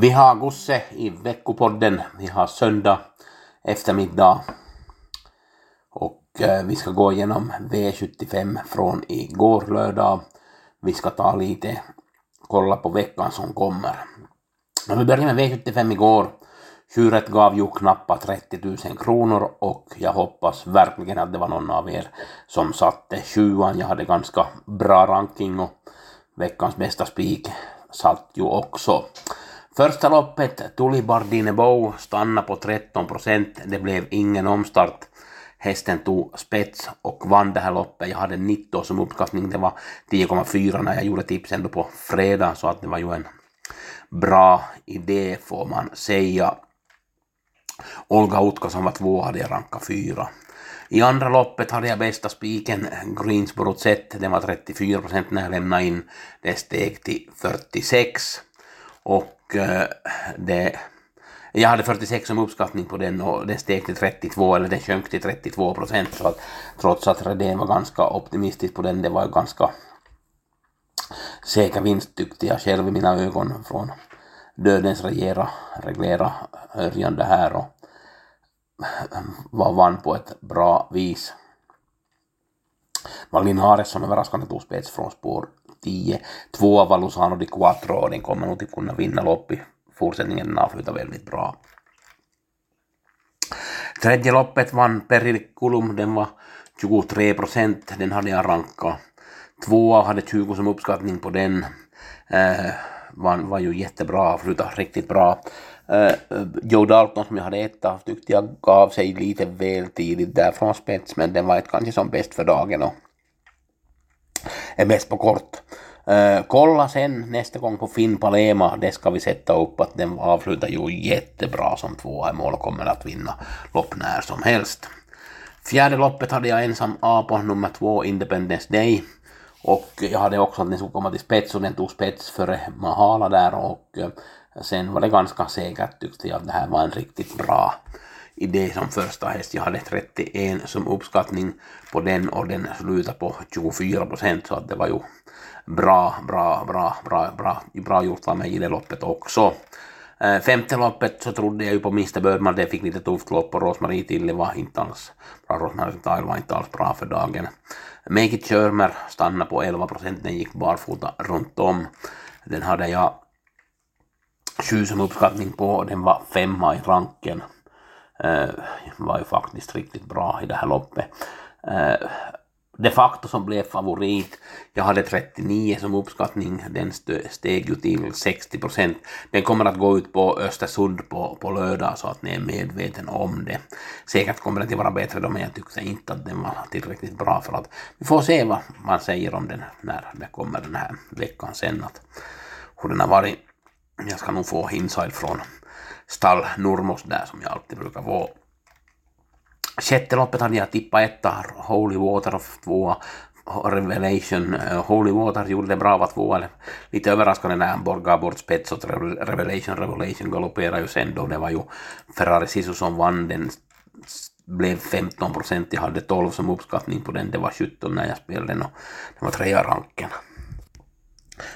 Vi har Gusse i veckopodden. Vi har söndag eftermiddag. Och eh, vi ska gå igenom V75 från igår lördag. Vi ska ta lite, kolla på veckan som kommer. Men vi börjar med V75 igår. Tjuret gav ju knappa 30 000 kronor och jag hoppas verkligen att det var någon av er som satte sjuan. Jag hade ganska bra ranking och veckans bästa spik satt ju också. Första loppet, Tulibardine Bow, stanna på 13 procent. Det blev ingen omstart. Hästen tog spets och vann det här loppet. Jag hade 19 som uppskattning. Det var 10,4 när jag gjorde tipsen på fredag, så att det var ju en bra idé får man säga. Olga Utka som var två hade jag rankat fyra. I andra loppet hade jag bästa spiken Greensboro Zet, den var 34 procent när jag lämnade in. Det steg till 46 och Eh, det, jag hade 46 som uppskattning på den och den steg till 32 eller den sjönk till 32 procent så att trots att Redén var ganska optimistisk på den, det var ju ganska säker vinst tyckte jag själv i mina ögon från dödens regera, reglera Örjan det här och var vann på ett bra vis. Malin Hares som överraskande tog spets från spår 10. Tvåa var Luzano di Quattro och den kommer nog att kunna vinna lopp i fortsättningen. Den avslutar väldigt bra. Tredje loppet vann Periculum, den var 23 procent, den äh, hade jag rankat. Tvåa hade 20 som uppskattning på den. Eh, var, var ju jättebra, avslutade riktigt bra. Eh, äh, äh, Joe Dalton som jag hade etta tyckte jag gav sig lite väl tidigt där från spets men den var ett kanske som bäst för dagen och är bäst på kort. Kolla sen nästa gång på Finn Palema, det ska vi sätta upp att den avslutar ju jättebra som tvåa i mål och kommer att vinna lopp när som helst. Fjärde loppet hade jag ensam A på nummer två Independence Day och jag hade också att den skulle komma till spets och den tog spets före Mahala där och sen var det ganska säkert tyckte jag att det här var en riktigt bra i det som första häst. Jag hade 31 som uppskattning på den och den slutade på 24 procent så att det var ju bra, bra, bra, bra, bra, bra gjort av mig i det loppet också. Eh, femte loppet så trodde jag ju på Mr Birdman, det fick lite tufft lopp och Rosmarie Tille var inte alls bra, Rosmarie Tille var inte alls bra för dagen. Make It Körmer stannade på 11 procent, den gick barfota runt om. Den hade jag sju som uppskattning på, den var femma i ranken. Eh, var ju faktiskt riktigt bra i det här loppet. Eh, de facto som blev favorit, jag hade 39 som uppskattning, den steg ju till 60 procent. Den kommer att gå ut på Östersund på, på lördag så att ni är medveten om det. Säkert kommer den att vara bättre då, men jag tyckte inte att den var tillräckligt bra för att vi får se vad man säger om den när det kommer den här veckan sen, att hur den har varit. Jag ska nog få insight från stall Nurmos där som jag alltid brukar få. Sjätte loppet hade jag tippat etta, Holy Water of tvåa, Revelation, uh, Holy Water gjorde det bra, var tvåa, lite överraskande när han gav bort spets åt Revelation, Revelation galopperade ju sen då, det var ju Ferrari Sisu som vann, den. Blev 15 procent, jag hade 12 som uppskattning på den, det var 17 när jag spelade den och det var trea ranken.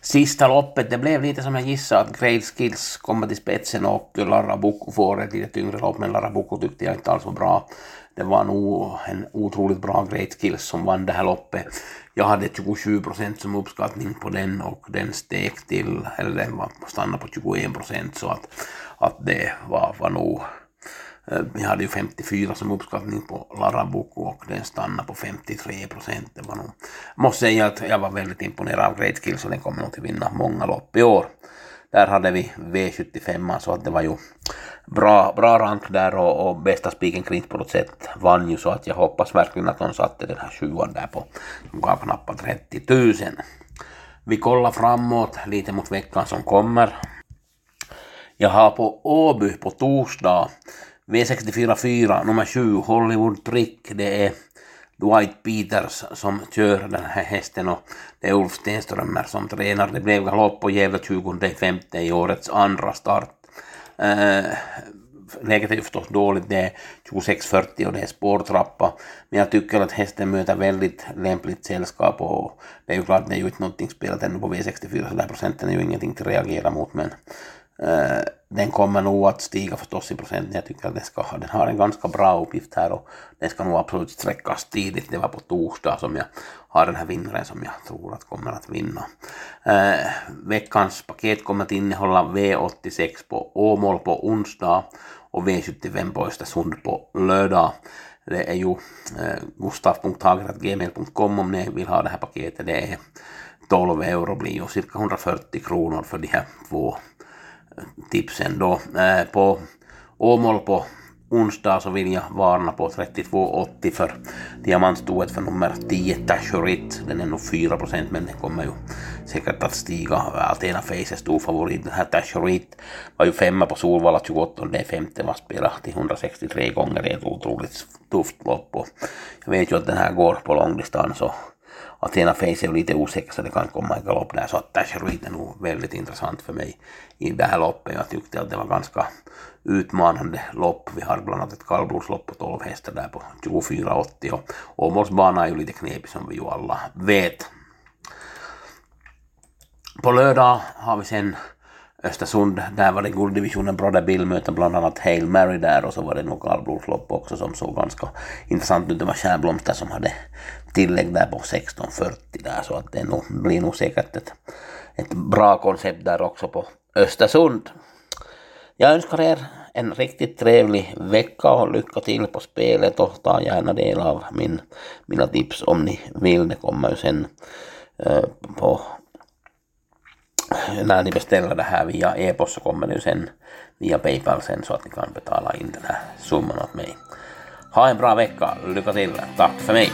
Sista loppet, det blev lite som jag gissade att Grave Skills kommer till spetsen och Lara Boko får ett lite tyngre lopp, men Lara Boko tyckte jag inte alls var bra. Det var nog en otroligt bra Great Skills som vann det här loppet. Jag hade 27 procent som uppskattning på den och den steg till, eller den var stannade på 21 procent så att, att det var, var nog Eh, vi hade ju 54 som uppskattning på Larabuku och den stannade på 53 procent. Det var nog, måste säga att jag var väldigt imponerad av Great Skills och den kommer nog att vinna många lopp i år. där hade vi V75 så alltså att det var ju bra, bra rank där och, och bästa spiken klint på något sätt vann ju så att jag hoppas verkligen att de satte den här sjuan där på, som gav knappt 30 000. Vi kollar framåt lite mot veckan som kommer. Jag har på Åby på torsdag V64 4 nummer 7 Hollywood Trick. Det är Dwight Peters som kör den här hästen och det är Ulf Stenströmer som tränar. Det blev galopp på Gävle 25 i årets andra start. Uh, läget är ju förstås dåligt, det är 26.40 och det är spårtrappa. Men jag tycker att hästen möter väldigt lämpligt sällskap och det är ju klart, det är ju inte någonting spelat ännu på V64 så där procenten är ju ingenting att reagera mot men uh, den kommer nog att stiga förstås i procent. Jag tycker att den, ska, den har en ganska bra uppgift här och den ska nog absolut sträckas tidigt. Det var på torsdag som jag har den här vinnaren som jag tror att kommer att vinna. Eh, veckans paket kommer att innehålla V86 på Åmål på onsdag och V75 på Östersund på lördag. Det är ju eh, gustav.hager.gmail.com om ni vill ha det här paketet. Det är 12 euro blir ju cirka 140 kronor för de här två tipsen då. Eh, på Åmål på onsdag så vill jag varna på 32,80 för diamantstoet för nummer 10 Tashurit. Den är nog 4 procent men den kommer ju säkert att stiga. Altena Face är stor favorit. Den här Tashurit var ju femma på Solvalla 28 det är femte var spelar till 163 gånger. Det är ett otroligt tufft lopp och jag vet ju att den här går på långdistans och Athena Face är ju lite osäker så det kan komma en galopp där så att Tasherit är nog väldigt intressant för mig i det här loppet. Jag tyckte att det var ganska utmanande lopp. Vi har bland annat ett kallblodslopp på 12 hästar där på 24,80 och Åmålsbanan är ju lite knepig som vi ju alla vet. På lördag har vi sen Östersund, där var det gulddivisionen Brother Bill möter bland annat Hail Mary där och så var det nog kallblodslopp också som såg ganska intressant ut. Det var Kärnblomster som hade tillägg där på 16.40 där så att det nog, blir nog säkert ett, ett bra koncept där också på Östersund. Jag önskar er en riktigt trevlig vecka och lycka till på spelet och ta gärna del av min, mina tips om ni vill. Det kommer ju sen eh, på när ni beställer det här via e-post så kommer ju sen via Paypal sen så att ni kan betala in den här summan åt mig. Ha en bra vecka, lycka till, tack för mig!